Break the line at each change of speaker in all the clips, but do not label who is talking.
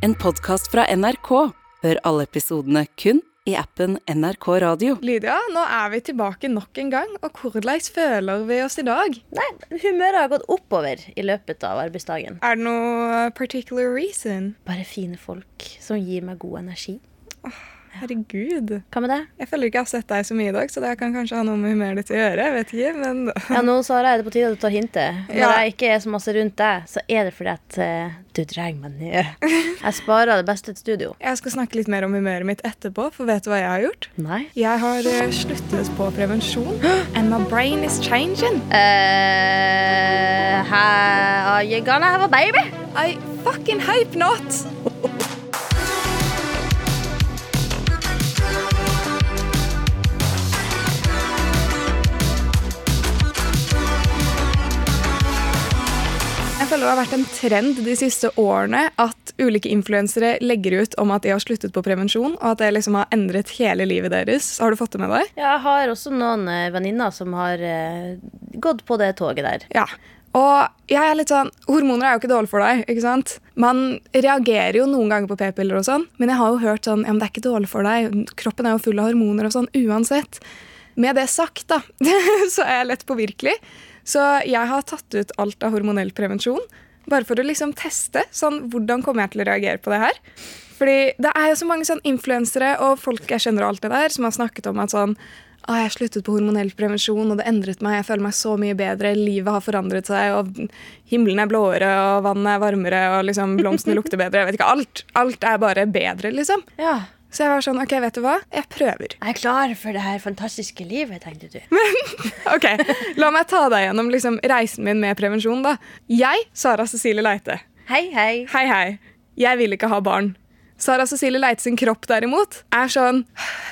En podkast fra NRK. Hør alle episodene kun i appen NRK Radio.
Lydia, nå er vi tilbake nok en gang, og hvordan føler vi oss i dag?
Nei, humøret har gått oppover i løpet av arbeidsdagen.
Er det noe particular reason?
Bare fine folk som gir meg god energi.
Herregud.
Hva med det?
Jeg føler ikke jeg har sett deg så mye i dag, så det kan kanskje ha noe med humøret ditt å gjøre. Jeg vet ikke, men
Ja, nå Sara, er det på tide at du tar hintet. Når
Ja.
jeg ikke er så masse rundt deg, så er det fordi at uh, du drar meg ned. Jeg sparer det beste til studio.
Jeg skal snakke litt mer om humøret mitt etterpå, for vet du hva jeg har gjort?
Nei.
Jeg har uh, sluttet på prevensjon, and my brain is changing.
Uh, are you gonna have a baby?
I fucking hope not! føler det har vært en trend de siste årene at ulike influensere legger ut om at de har sluttet på prevensjon, og at det liksom har endret hele livet deres. Har du fått det med deg?
Ja, Jeg har også noen eh, venninner som har eh, gått på det toget der.
Ja. Og jeg er litt sånn, Hormoner er jo ikke dårlig for deg. ikke sant? Man reagerer jo noen ganger på p-piller, og sånn, men jeg har jo hørt sånn, ja, men det er ikke dårlig for deg. Kroppen er jo full av hormoner og sånn uansett. Med det sagt, da, så er jeg lett påvirkelig. Så jeg har tatt ut alt av hormonell prevensjon. Bare for å liksom teste. sånn, Hvordan kommer jeg til å reagere på det her? Fordi det er jo så mange sånn influensere og folk jeg kjenner og alt det der, som har snakket om at sånn å, jeg sluttet på hormonell prevensjon, og det endret meg. Jeg føler meg så mye bedre. Livet har forandret seg, og himmelen er blåere, og vannet er varmere, og liksom blomstene lukter bedre. Jeg vet ikke, alt, alt er bare bedre, liksom.
Ja.
Så jeg var sånn, ok, vet du hva? Jeg prøver.
Jeg er klar for det her fantastiske livet, tenkte du.
Men Ok, La meg ta deg gjennom liksom, reisen min med prevensjon. da. Jeg, Sara Cecilie Leite.
Hei, hei.
Hei, hei. Jeg vil ikke ha barn. Sara Cecilie Leite sin kropp derimot er sånn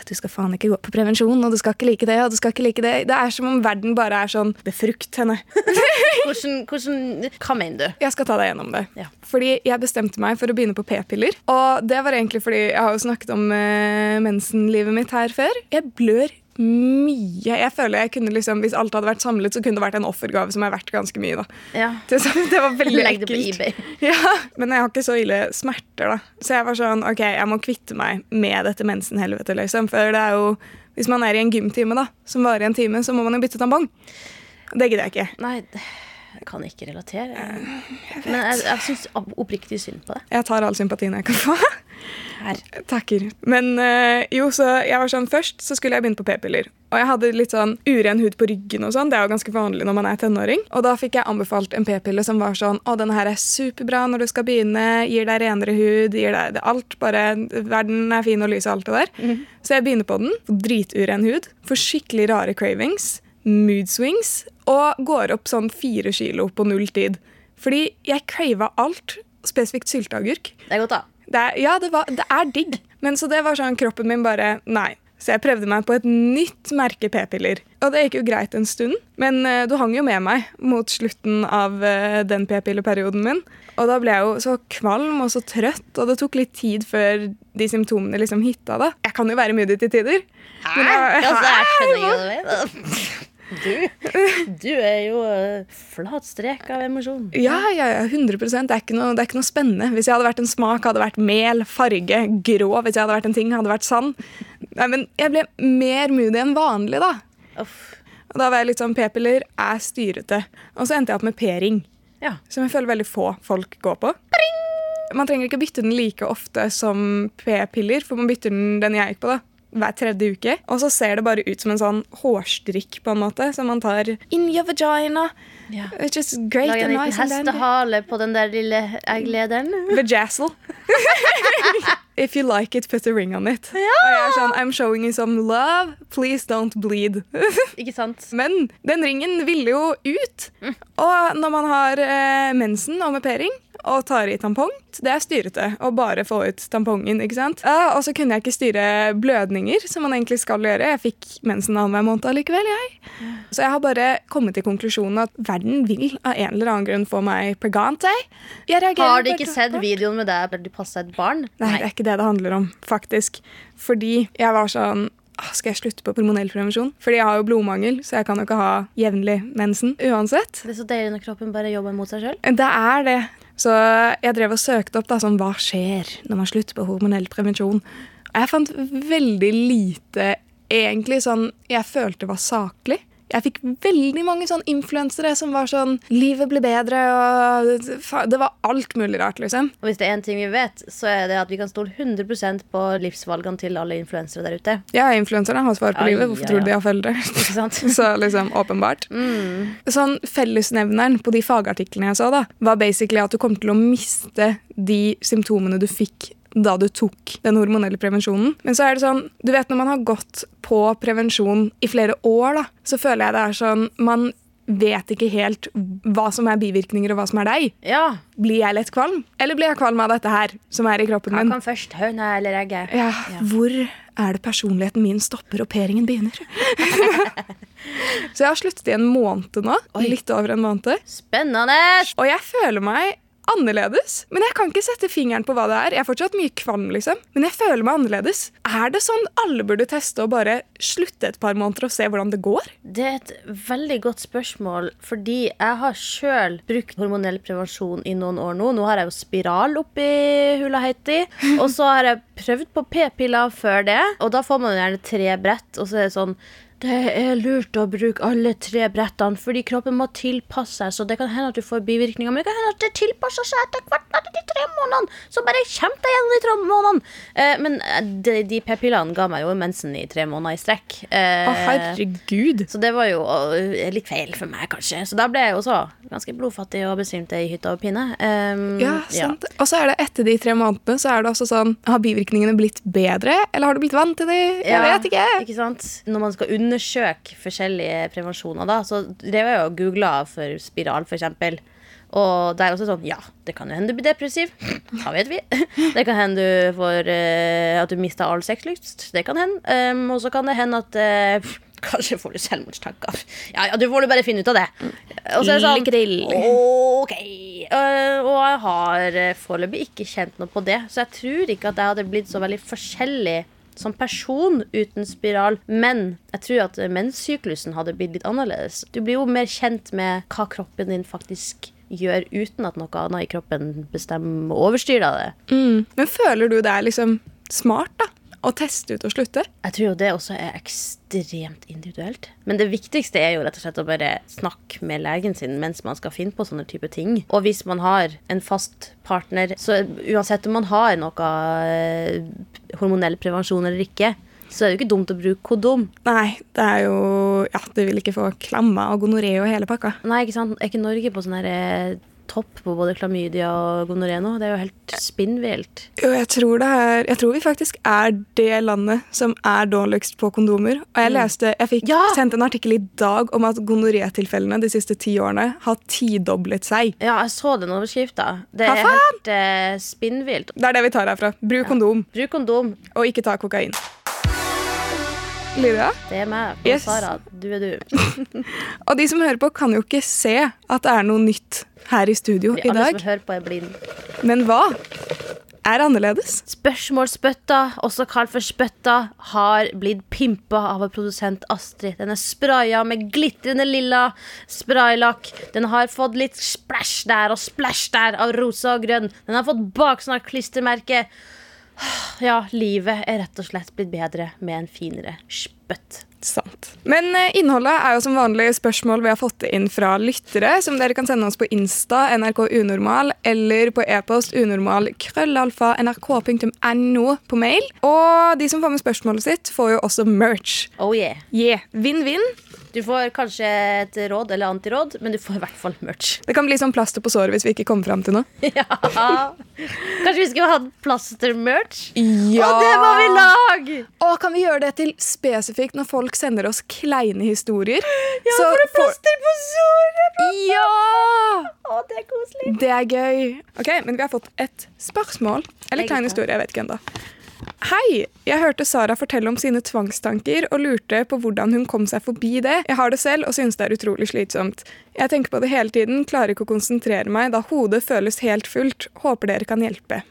Du skal faen ikke gå på prevensjon, og du skal ikke like det, og du skal ikke like det. Det er som om verden bare er sånn Befrukt henne.
Hvordan, hvordan, hva mener du?
Jeg skal ta deg gjennom det.
Ja.
Fordi jeg bestemte meg for å begynne på p-piller. Og det var egentlig fordi jeg har jo snakket om eh, mensenlivet mitt her før. Jeg blør mye. Jeg føler jeg kunne liksom, Hvis alt hadde vært samlet, så kunne det vært en offergave som er verdt ganske mye. da.
Ja.
Det, det var veldig
Legg det på eBay.
Ja, Men jeg har ikke så ille smerter, da. Så jeg var sånn, ok, jeg må kvitte meg med dette mensenhelvetet. liksom. For det er jo, hvis man er i en gymtime da, som varer i en time, så må man jo bytte tampong. Det gidder jeg ikke.
Nei, jeg kan ikke relatere. Men jeg, jeg syns oppriktig synd på det.
Jeg tar all sympatien jeg kan få.
Her.
Takker. Men øh, jo, så jeg var sånn først så skulle jeg begynne på p-piller. Og jeg hadde litt sånn uren hud på ryggen og sånn. Det er jo ganske vanlig når man er tenåring. Og da fikk jeg anbefalt en p-pille som var sånn Å, denne her er superbra når du skal begynne. Gir deg renere hud. Gir deg alt. Bare Verden er fin og lys og alt det der. Så jeg begynner på den. Drituren hud. Får skikkelig rare cravings. Mood swings. Og går opp sånn fire kilo på null tid. Fordi jeg crava alt. Spesifikt sylteagurk.
Det er godt, da.
Det er, ja, det, var, det er digg. Men så det var sånn, kroppen min bare Nei. Så jeg prøvde meg på et nytt merke p-piller. Og det gikk jo greit en stund, men uh, du hang jo med meg mot slutten av uh, den p-pilleperioden min. Og da ble jeg jo så kvalm og så trøtt, og det tok litt tid før de symptomene liksom hitta. da. Jeg kan jo være moody til tider. Men jeg,
Altså, jeg skjønner ikke hva du. Du, er jo eh, flat strek av emosjon.
Ja, ja, ja, 100% det er, noe, det er ikke noe spennende. Hvis jeg hadde vært en smak, hadde vært mel, farge, grå. Hvis jeg hadde vært en ting, hadde vært sand. Nei, men jeg ble mer moody enn vanlig, da.
Uff.
Og da var jeg litt sånn, P-piller er styrete. Og så endte jeg opp med P-ring,
Ja.
som jeg føler veldig få folk går på. Man trenger ikke bytte den like ofte som P-piller, for man bytter den den jeg gikk på, da. Hver tredje uke. Og så ser det bare ut som en sånn hårstrikk på en måte, som man tar in your vagina.
Ja.
It's just great
Lag en
and
liten
nice
hestehale på den der lille egglederen.
Vajazzle. If you like it, put a ring on it. Og jeg er sånn, I'm showing you some love. Please don't bleed.
Ikke sant?
Men den ringen ville jo ut. Og når man har eh, mensen og med p-ring og tar i tampong, det er styrete å bare få ut tampongen. ikke sant? Uh, og så kunne jeg ikke styre blødninger, som man egentlig skal gjøre. Jeg fikk mensen annenhver måned allikevel, jeg. Så jeg har bare kommet til konklusjonen at verden vil av en eller annen grunn få meg pregante. Jeg
Har de ikke
et
sett videoen med deg der du passa et barn?
Nei, det er ikke det det handler om, faktisk. Fordi jeg var sånn Skal jeg slutte på hormonell prevensjon? Fordi jeg har jo blodmangel, så jeg kan jo ikke ha jevnlig mensen uansett.
Det er så deilig når kroppen bare jobber mot seg sjøl.
Det er det. Så jeg drev og søkte opp da, sånn, hva skjer når man slutter på hormonell prevensjon. Jeg fant veldig lite egentlig sånn jeg følte var saklig. Jeg fikk veldig mange sånn influensere som var sånn 'Livet ble bedre', og Det var alt mulig rart, liksom.
Og hvis det er én ting vi vet, så er det at vi kan stole 100% på livsvalgene til alle influensere der ute.
Ja, influenserne har svar på
Ai,
livet. Hvorfor
ja,
tror du de har
foreldre?
Så liksom, åpenbart. Sånn Fellesnevneren på de fagartiklene jeg så, da, var basically at du kom til å miste de symptomene du fikk da du tok den hormonelle prevensjonen. Men så er det sånn, du vet når man har gått på prevensjon i flere år, da, så føler jeg det er sånn Man vet ikke helt hva som er bivirkninger og hva som er deg.
Ja.
Blir jeg lett kvalm? Eller blir jeg kvalm av dette her som er i kroppen
Hva
min?
kan først, høna eller egget?
Ja, Hvor er det personligheten min stopper og peringen begynner? så jeg har sluttet i en måned nå.
Oi.
Litt over en måned.
Spennende!
Og jeg føler meg annerledes. Men jeg kan ikke sette fingeren på hva det er. Jeg er fortsatt mye kvalm, liksom. Men jeg føler meg annerledes. Er det sånn alle burde teste og bare slutte et par måneder og se hvordan det går?
Det er et veldig godt spørsmål, fordi jeg har sjøl brukt hormonell prevensjon i noen år nå. Nå har jeg jo spiral oppi hula heiti, og så har jeg prøvd på p-piller før det. Og da får man gjerne tre brett, og så er det sånn det er lurt å bruke alle tre brettene, fordi kroppen må tilpasse seg. Så det kan hende at du får bivirkninger, men det kan hende at det tilpasser seg etter hvert etter de tre månedene. Så bare kjemp deg gjennom de tre månedene. Eh, men eh, de, de p-pillene ga meg jo mensen i tre måneder i strekk. Eh,
Å, herregud.
så det var jo øh, litt feil for meg, kanskje. Så da ble jeg jo også ganske blodfattig og besvimte i hytta og pine. Um,
Ja, sant. Og så er det etter de tre månedene så er det også sånn Har bivirkningene blitt bedre, eller har du blitt vant til de? Jeg
Ja,
vet ikke.
Ikke sant? Når man skal undersøke forskjellige prevensjoner, da, så drev jeg og googla for spiral, eksempel. Og det er også sånn, ja, det kan jo hende du blir depressiv. Da vet vi? Det kan hende du får uh, at du mister all sexlyst. Det kan hende. Um, og så kan det hende at uh, Kanskje får du selvmordstanker. Ja, ja, du får jo bare finne ut av det. Og så er det sånn. Ok. Øh, og jeg har eh, foreløpig ikke kjent noe på det, så jeg tror ikke at jeg hadde blitt så veldig forskjellig som person uten spiral. Men jeg tror at menssyklusen hadde blitt litt annerledes. Du blir jo mer kjent med hva kroppen din faktisk gjør, uten at noe annet i kroppen bestemmer og overstyrer det.
Mm. Men føler du det er liksom smart, da? Å teste ut og slutte?
Jeg tror jo det også er ekstremt individuelt. Men det viktigste er jo rett og slett å bare snakke med legen sin mens man skal finne på sånne type ting. Og hvis man har en fast partner, så uansett om man har noe eh, hormonell prevensjon eller ikke, så er det jo ikke dumt å bruke kondom.
Nei, det er jo Ja, du vil ikke få klamma og gonoré og hele pakka.
Nei, ikke sant? Er ikke Norge på sånn her eh, topp på både klamydia og gonoré nå? Det er jo helt spinnvilt.
Jo, jeg tror det er Jeg tror vi faktisk er det landet som er dårligst på kondomer. Og jeg leste Jeg fikk
Ja!
sendt en artikkel i dag om at gonorétilfellene de siste ti årene har tidoblet seg.
Ja, jeg så den overskrifta. Det er helt eh, spinnvilt.
Det er det vi tar herfra. Bruk kondom,
Bruk kondom.
og ikke ta kokain. Lydia?
Det er meg.
Yes.
Sara, du er du.
Og de som hører på, kan jo ikke se at det er noe nytt her i studio i dag.
alle som hører på, er blind.
Men hva er annerledes?
Spørsmålsbøtta, også kalt for spøtta, har blitt pimpa av vår produsent Astrid. Den er spraya med glitrende lilla spraylakk. Den har fått litt splash der og splash der av rosa og grønn. Den har fått baksnart klistremerke. Ja, livet er rett og slett blitt bedre med en finere spøtt.
Sant. Men eh, innholdet er jo som vanlig spørsmål vi har fått inn fra lyttere, som dere kan sende oss på Insta, NRK Unormal, eller på e-post unormal krøllalfa nrk.no på mail. Og de som får med spørsmålet sitt, får jo også merch.
Oh yeah.
Yeah, Vinn-vinn.
Du får kanskje et råd eller antiråd, men du får i hvert fall merch.
Det kan bli sånn plaster på såret hvis vi ikke kommer fram til noe.
Ja. Kanskje vi skulle hatt plaster-merch?
Ja!
Og det må vi lage!
Og kan vi gjøre det til spesifikt når folk sender oss kleine historier?
Ja,
Så
det er plaster på såret!
Ja!
Å, det er koselig.
Det er gøy. Ok, Men vi har fått et spørsmål. Eller klein historie. jeg vet ikke ennå. Hei! Jeg hørte Sara fortelle om sine tvangstanker og lurte på hvordan hun kom seg forbi det. Jeg har det selv og synes det er utrolig slitsomt. Jeg tenker på det hele tiden, klarer ikke å konsentrere meg da hodet føles helt fullt. Håper dere kan hjelpe.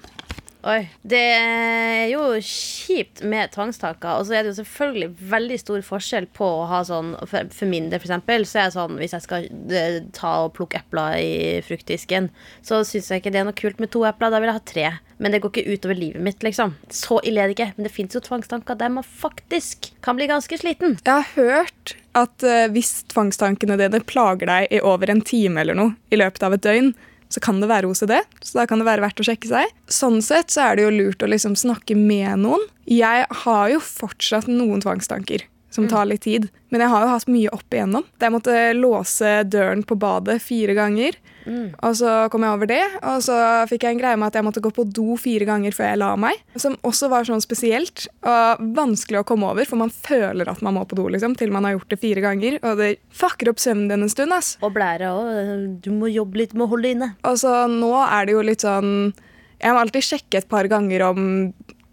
Oi. Det er jo kjipt med tvangstanker. Og så er det jo selvfølgelig veldig stor forskjell på å ha sånn For, for min del, for eksempel, så er det sånn hvis jeg skal eh, ta og plukke epler i fruktdisken, så syns jeg ikke det er noe kult med to epler. Da vil jeg ha tre. Men det går ikke utover livet mitt, liksom. Så ille er det ikke. Men det fins jo tvangstanker der man faktisk kan bli ganske sliten.
Jeg har hørt at eh, hvis tvangstankene dine plager deg i over en time eller noe i løpet av et døgn, så kan det være OCD, så da kan det være verdt å sjekke seg. Sånn sett så er det jo lurt å liksom snakke med noen. Jeg har jo fortsatt noen tvangstanker som tar litt tid, men jeg har jo hatt mye opp igjennom. Jeg måtte låse døren på badet fire ganger, og så kom jeg over det. Og så fikk jeg en greie med at jeg måtte gå på do fire ganger før jeg la meg, som også var sånn spesielt og vanskelig å komme over, for man føler at man må på do liksom, til man har gjort det fire ganger, og det fucker opp søvnen din en stund. ass.
Og blære òg. Du må jobbe litt med å holde inne.
Og så nå er det jo litt sånn Jeg må alltid sjekke et par ganger om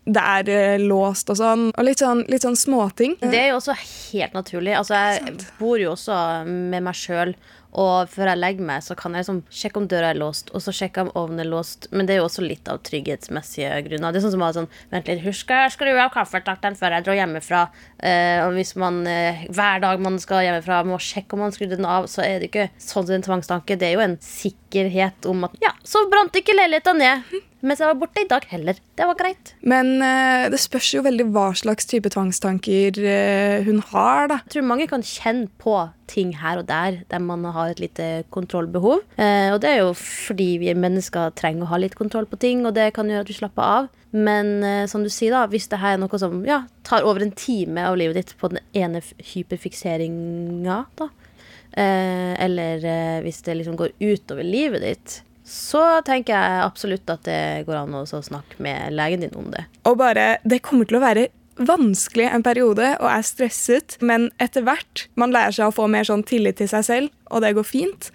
det er eh, låst og sånn. Og litt sånn, litt sånn småting.
Det er jo også helt naturlig. Altså, jeg bor jo også med meg sjøl. Og før jeg legger meg, så kan jeg liksom sjekke om døra er låst, og så sjekke om ovnen er låst. Men det er jo også litt av trygghetsmessige grunner. Det er sånn som ha sånn Vent litt, husk å skru av kaffetakteren før jeg drar hjemmefra. Eh, og hvis man eh, hver dag man skal hjemmefra, må sjekke om man skrudde den av, så er det ikke sånn en tvangstanke. Det er jo en sikkerhet om at Ja, så brant ikke leiligheta ned mens jeg var borte i dag heller. Det var greit.
Men eh, det spørs jo veldig hva slags type tvangstanker eh, hun har, da.
Jeg tror mange kan kjenne på ting her og der der man har et lite kontrollbehov. Eh, og det er jo fordi vi mennesker trenger å ha litt kontroll på ting, og det kan gjøre at vi slapper av. Men eh, som du sier, da, hvis det her er noe som ja, tar over en time av livet ditt på den ene hyperfikseringa, da, eh, eller eh, hvis det liksom går utover livet ditt, så tenker jeg absolutt at det går an å snakke med legen din om det.
Og bare Det kommer til å være vanskelig en periode og er stresset, men etter hvert man lærer seg å få mer sånn tillit til seg selv, og det går fint.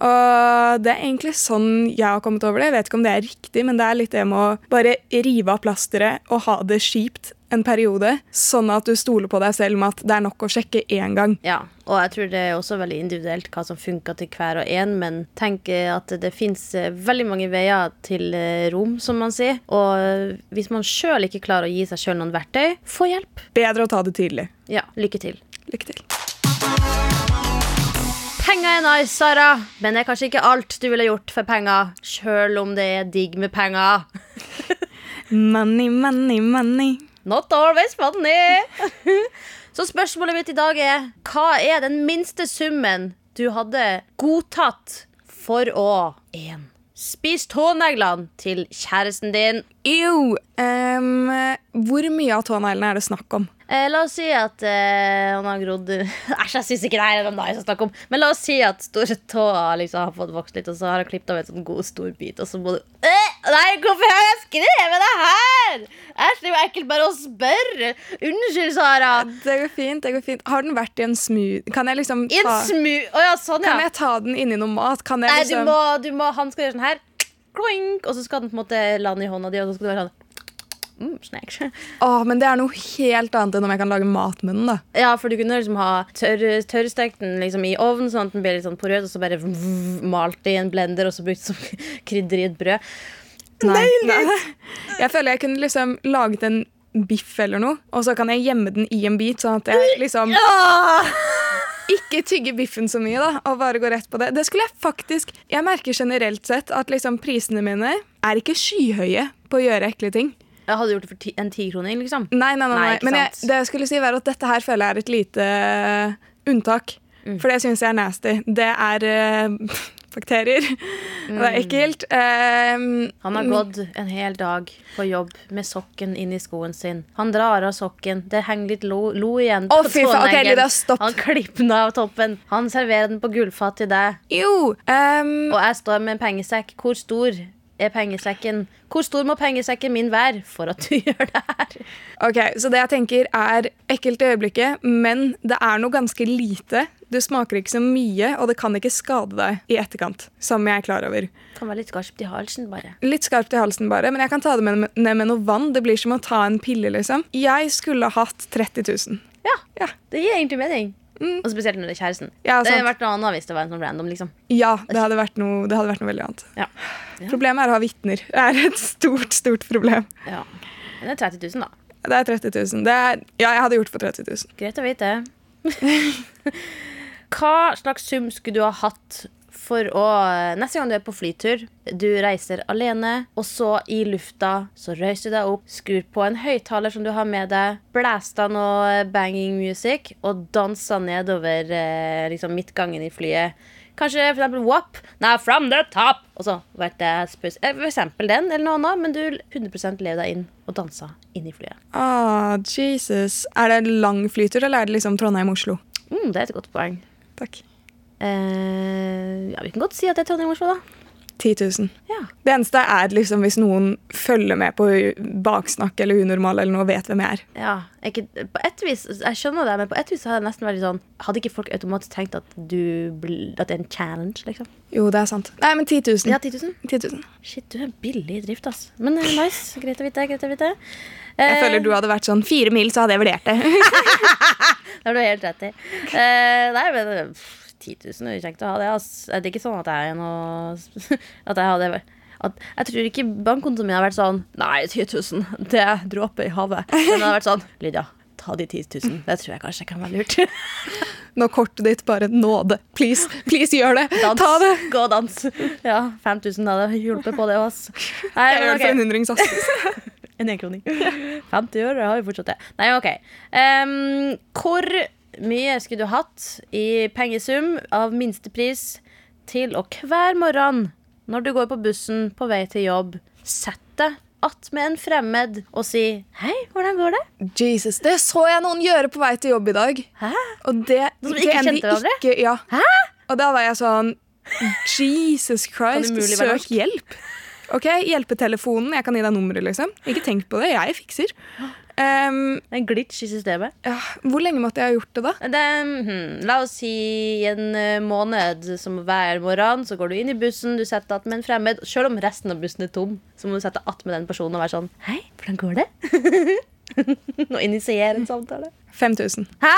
Og det er egentlig sånn jeg har kommet over det. Jeg vet ikke om det er riktig, men det er litt det med å bare rive av plasteret og ha det kjipt en periode, sånn at du stoler på deg selv med at det er nok å sjekke én gang.
Ja, og jeg tror det er også veldig individuelt hva som funker til hver og en, men tenk eh, at det fins veldig mange veier til eh, rom, som man sier. Og eh, hvis man sjøl ikke klarer å gi seg sjøl noen verktøy, få hjelp.
Bedre å ta det tidlig.
Ja, lykke til.
Lykke til.
Penger er nice, Sara, men det er kanskje ikke alt du ville gjort for penger, sjøl om det er digg med penger.
Money, money, money.
Not always money. Så spørsmålet mitt i dag er hva er den minste summen du hadde godtatt for å en, Spise tåneglene til kjæresten din.
Jo, Um, hvor mye av tåneglene er det snakk om?
Eh, la oss si at eh, han har grodd Æsj, jeg syns ikke det her er noe nice å snakke om. Men la oss si at store tåa liksom har fått vokst litt, og så har han klippet av en sånn god stor bit, og så må du eh, Nei, hvorfor har jeg skrevet det her?! Æsj, det er jo ekkelt bare å spørre. Unnskyld, Sara.
Det går fint. det går fint. Har den vært i en smooth Kan jeg liksom
I en
ta,
smu... Å ja, sånn,
kan jeg ta den inni noe mat? Kan jeg
Nei, du
liksom
må, du må, han skal gjøre sånn her. Kloink, og så skal den på en måte lande i hånda di, og så skal du være sånn mm, snacks.
Åh, Men det er noe helt annet enn om jeg kan lage mat med den. da
Ja, for du kunne liksom ha tørr, tørrstekt den liksom i ovnen, sånn at den blir litt sånn porøs, og så bare vrv, malt det i en blender, og så brukt som krydder i et brød.
Nei, nei. Jeg føler jeg kunne liksom laget en biff eller noe, og så kan jeg gjemme den i en bit, sånn at jeg liksom ikke tygge biffen så mye, da, og bare går rett på det. Det skulle jeg faktisk Jeg merker generelt sett at liksom prisene mine er ikke skyhøye på å gjøre ekle ting.
Jeg hadde gjort det for ti, en tikroning, liksom.
Nei, nei, nei,
Nei,
nei. Men jeg, det jeg skulle si var at dette her føler jeg er et lite eh, unntak.
Mm.
For det syns jeg er nasty. Det er uh, bakterier. Det er ekkelt. Eh,
Mm. Han har gått en hel dag på jobb med sokken inn i skoen sin. Han drar av sokken. Det henger litt lo, lo igjen på.
Ok,
tåneglen.
Lida, stopp.
Han klipper den av toppen. Han serverer den på gullfat til deg.
jo um,
Og jeg står med en pengesekk. Hvor stor er pengesekken? Hvor stor må pengesekken min være for at du gjør det her?
Ok, Så det jeg tenker er ekkelt i øyeblikket, men det er noe ganske lite. Du smaker ikke så mye, og det kan ikke skade deg i etterkant. Som jeg er klar over.
Det kan være litt skarpt i halsen, bare.
Litt skarpt i halsen, bare, men jeg kan ta det med, ned med noe vann. Det blir som å ta en pille, liksom. Jeg skulle hatt 30 000.
Ja,
Ja.
det gir egentlig mening. Og spesielt når det er kjæresten.
Ja,
det hadde vært noe annet hvis det var en sånn random, liksom.
Ja, det hadde vært noe, det hadde vært noe veldig annet.
Ja. Ja.
Problemet er å ha vitner. Det er et stort, stort problem.
ja. Men det er 30 000, da.
Det er 30 000. Det er, ja, jeg hadde gjort for 30 000.
Greit å vite. Hva slags sum skulle du ha hatt for å Neste gang du er på flytur, du reiser alene, og så i lufta så røyser du deg opp, skrur på en høyttaler som du har med deg, blæster noe banging music og danser nedover eh, liksom midtgangen i flyet. Kanskje for eksempel WAP. Now from the top! Og så vet det spus. Eh, For eksempel den, eller noe annet, men du 100% lever deg inn og danser inn i flyet.
Ah, Jesus. Er det lang flytur, eller er det liksom Trondheim-Oslo?
Mm, det er et godt poeng.
Takk.
Eh, ja, vi kan godt si at det er Trondheim Oslo, da.
10 000.
Ja.
Det eneste er liksom hvis noen følger med på baksnakk eller unormal eller noe, vet hvem jeg er.
ja ikke, på et vis, Jeg skjønner det, men på et vis hadde jeg nesten vært sånn Hadde ikke folk automatisk tenkt at, du, at det er en challenge, liksom?
Jo, det er sant. Nei, men 10 000.
Ja, 10 000?
10 000.
Shit, du er billig i drift, ass. Men eh, nice. Greit å vite. greit å vite
Jeg
Eh,
føler du hadde vært sånn fire mil, så hadde jeg vurdert det.
Det har du helt rett i. Eh, nei, men eh, pff, 10 000 er kjekt å ha det. Altså. Det er ikke sånn at jeg er noe At jeg hadde at, Jeg tror ikke bankkontoen min har vært sånn Nei, 10 000, det er dråpe i havet. Men det har vært sånn Lydia, ta de 10 000. Det tror jeg kanskje kan være lurt.
Når kortet ditt bare nåde. Please, please gjør det.
Dans.
Ta det.
Gå og dans. Ja, 5000 hadde hjulpet på det òg, ass. Nei,
Jeg gjør det for en hundrings, ass.
En enkroning. 50 øre har vi fortsatt det. Nei, OK. Um, hvor mye skulle du hatt i pengesum av minstepris til å hver morgen når du går på bussen på vei til jobb, sette deg med en fremmed og si 'Hei, hvordan går det?'
Jesus, Det så jeg noen gjøre på vei til jobb i dag.
Hæ?
Og det,
som
det
ikke
en
kjente hverandre?
Ja.
Hæ?
Og da var jeg sånn Jesus Christ, søk hjelp. Ok, Hjelpetelefonen, jeg kan gi deg nummeret, liksom. Ikke tenk på det, jeg fikser. Um,
En glitch i systemet.
ja, hvor lenge måtte jeg ha gjort det, da?
Det, hmm, la oss si en eh, måned som hver morgen. Så går du inn i bussen, du setter att med en fremmed. Selv om resten av bussen er tom, så må du sette att med den personen og være sånn Hei, hvordan går det? og initiere en samtale.
5000.
Hæ?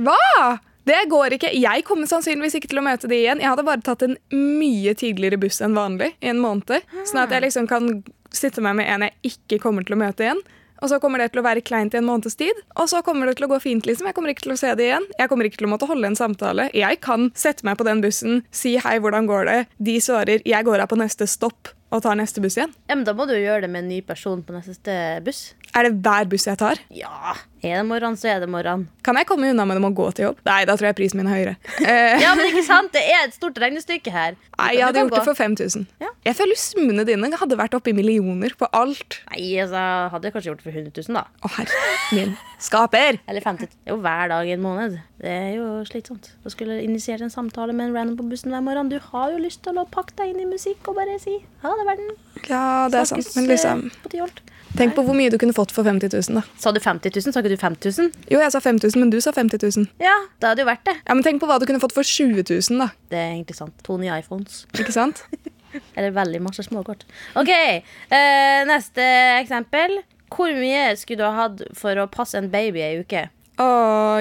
Hva?! Det går ikke. Jeg kommer sannsynligvis ikke til å møte de igjen. Jeg hadde bare tatt en mye tidligere buss enn vanlig i en måned. Sånn at jeg liksom kan sitte meg med en jeg ikke kommer til å møte igjen. Og så kommer det til å være kleint i en måneds tid. Og så kommer det til å gå fint. liksom. Jeg kommer ikke til å se det igjen. Jeg kommer ikke til å måtte holde en samtale. Jeg kan sette meg på den bussen, si hei, hvordan går det? De svarer jeg går av på neste stopp og tar neste buss igjen.
Ja, men Da må du jo gjøre det med en ny person på neste buss.
Er det hver buss jeg tar?
Ja, Er det morgen, så er det morgen.
Kan jeg komme unna med å gå til jobb? Nei, da tror jeg prisen min er høyere. Eh,
Ja, men ikke sant? Det er et stort regnestykke her.
Nei, jeg hadde gjort det for 5000.
Ja.
Jeg føler summene dine hadde vært oppe i millioner på alt.
Nei, altså, hadde jeg kanskje gjort det for 100 000, da.
Å, herre min skaper!
Eller 50 000. Jo, hver dag i en måned. Det er jo slitsomt. Å skulle initiere en samtale med en random på bussen hver morgen. Du har jo lyst til å pakke deg inn i musikk og bare si ha det, verden.
Ja, det er sant. Men liksom,
eh.
Tenk på hvor mye du kunne fått for 50 000, da.
Sa du 50 000? Sa ikke du 5000?
Jo, jeg sa 5000, men du sa 50 000.
Ja, da hadde jo vært det.
Ja, men tenk på hva du kunne fått for 20 000, da.
Det er egentlig sant. To nye iPhones.
Ikke sant?
Eller veldig masse småkort. OK, eh, neste eksempel. Hvor mye skulle du ha hatt for å passe en baby ei uke?
Å,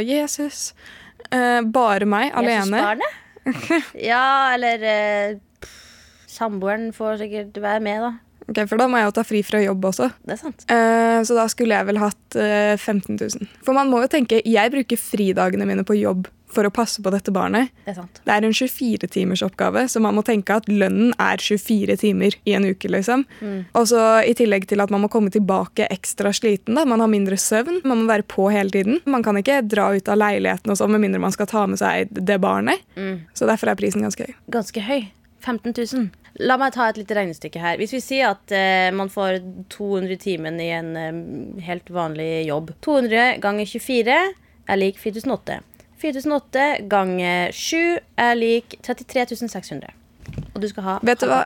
Jesus. Eh, bare meg, alene.
Jesusbarnet? ja, eller eh, pff, Samboeren får sikkert være med, da.
Ok, For da må jeg jo ta fri fra jobb også.
Det er sant.
Eh, så da skulle jeg vel hatt eh, 15 000. For man må jo tenke, jeg bruker fridagene mine på jobb for å passe på dette barnet.
Det er sant.
Det er en 24-timers oppgave, så man må tenke at lønnen er 24 timer i en uke. liksom. Og så I tillegg til at man må komme tilbake ekstra sliten. da. Man har mindre søvn, man må være på hele tiden. Man kan ikke dra ut av leiligheten og sånn, med mindre man skal ta med seg det barnet. Så derfor er prisen ganske høy.
Ganske høy. 15 000. La meg ta et lite regnestykke her. Hvis vi sier at eh, man får 200 timen i en eh, helt vanlig jobb 200 ganger 24 er lik 4008. 4008 ganger 7 er lik 33 600. Og du skal ha
Vet du hva?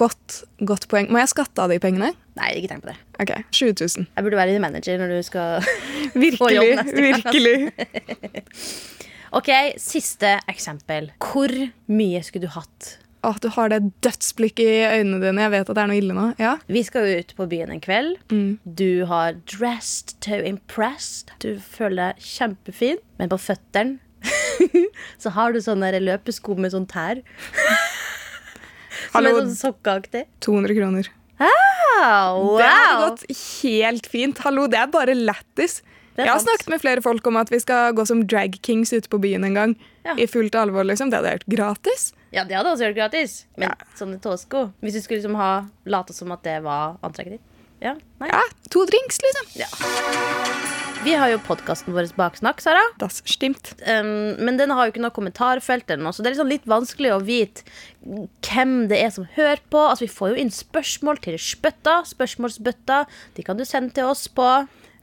Godt, godt poeng. Må jeg skatte av de pengene?
Nei, ikke tenk på det.
Ok, 20 000.
Jeg burde være manager når du skal Få jobb neste gang, Virkelig,
virkelig.
OK, siste eksempel. Hvor mye skulle du hatt?
Åh, du har det dødsblikket i øynene dine. Jeg vet at det er noe ille nå. Ja.
Vi skal jo ut på byen en kveld. Du har dressed to impress. Du føler deg kjempefin, men på føttene
så har du sånne løpesko med sånn tær. Som
Hallo.
er sånn sokkeaktig.
200 kroner.
Wow!
Det hadde gått helt fint. Hallo, det er bare lættis. Jeg har snakket med flere folk om at vi skal gå som drag kings ute på byen en gang.
Ja.
I fullt alvor, liksom. Det hadde vært gratis.
Ja, det hadde også vært gratis. Men
Ja.
sånne tåsko Hvis du skulle liksom ha late som at det var antrekket ditt. Ja.
Ja, to drinks, liksom.
Vi har jo podkasten vår Baksnakk, Sara.
Das stimmt.
Um, men den har jo ikke noe kommentarfelt, ennå, så det er liksom litt vanskelig å vite hvem det er som hører på. Altså, Vi får jo inn spørsmål til spøtta. Spørsmålsbøtta. De kan du sende til oss på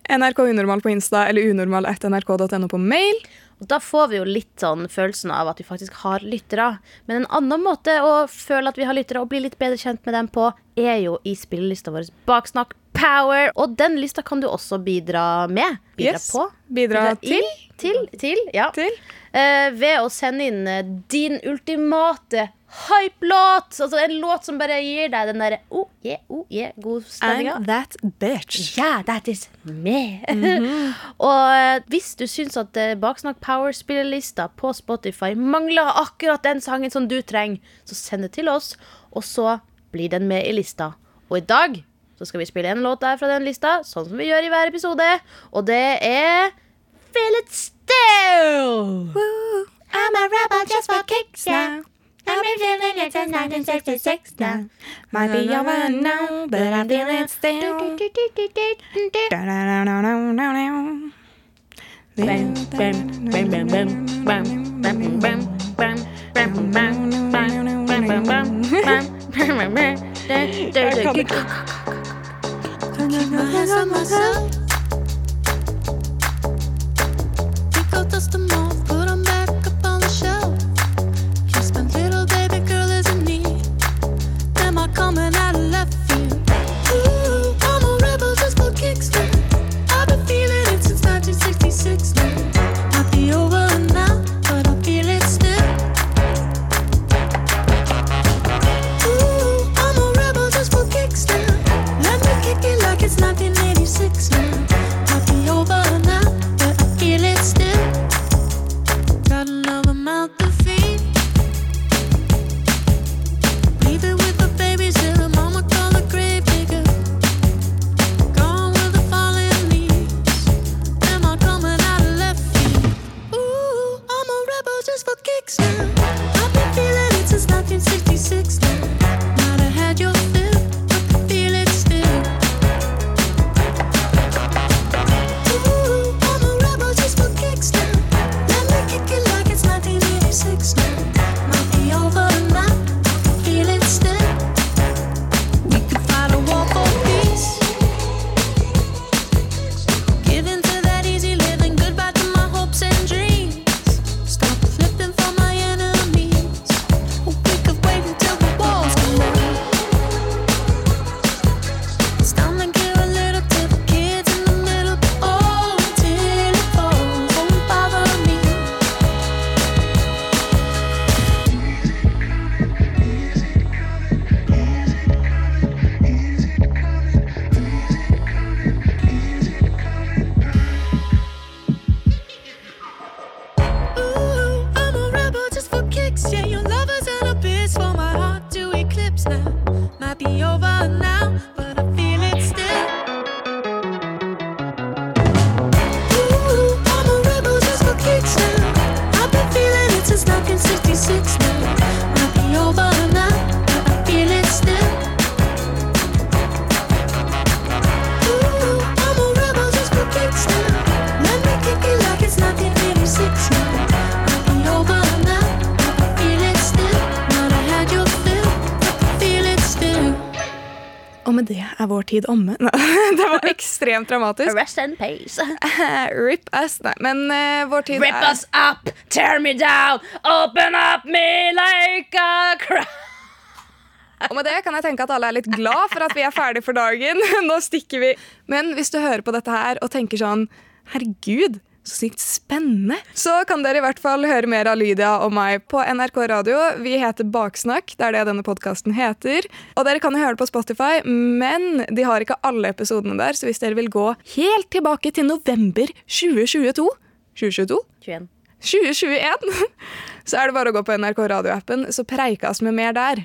NRK Unormal på Insta eller unormal.nrk.no på mail.
Og Da får vi jo litt sånn følelsen av at vi faktisk har lyttere. Men en annen måte å føle at vi har lyttere og bli litt bedre kjent med dem på, er jo i spillelista vår Baksnakk Power. Og den lista kan du også bidra med. Bidra
Yes.
på.
Bidra
i, til. Til, ja.
Til.
Eh, ved å sende inn eh, din ultimate hype-låt. Altså en låt som bare gir deg den derre oh yeah, oh yeah, god stemninga.
I'm that bitch.
Yeah, that is me. og eh, hvis du syns at Baksnakk Power-spillerlista på Spotify mangler akkurat den sangen som du trenger, så send det til oss, og så blir den med i lista. Og i dag så skal vi spille en låt der fra den lista, sånn som vi gjør i hver episode, og det er Feel It Still.
I'm a rebel just for kicks now. I've been feeling it since 1966 now. Might be over now, but I'm feeling still. Da-da-da-da-da-da-da.
Bam, bam, bam, bam, bam, bam, bam, bam, bam, bam, bam, bam, bam, bam, bam, bam, bam, bam,
just a moment weeks now.
Med det er vår tid omme. Det var ekstremt dramatisk.
Rest in pace.
Rip us. Nei, men uh, vår tid
Rip
er
us up, tear me down, open up me like a crowd.
Og med det kan jeg tenke at alle er litt glad for at vi er ferdig for dagen. Nå stikker vi. Men hvis du hører på dette her og tenker sånn Herregud, så sykt spennende. Så kan dere i hvert fall høre mer av Lydia og meg på NRK Radio. Vi heter Baksnakk, det er det denne podkasten heter. Og dere kan jo høre det på Spotify, men de har ikke alle episodene der. Så hvis dere vil gå helt tilbake til november 2022 2022?
21.
2021 så er det bare å gå på NRK Radio-appen, så preikas vi mer der.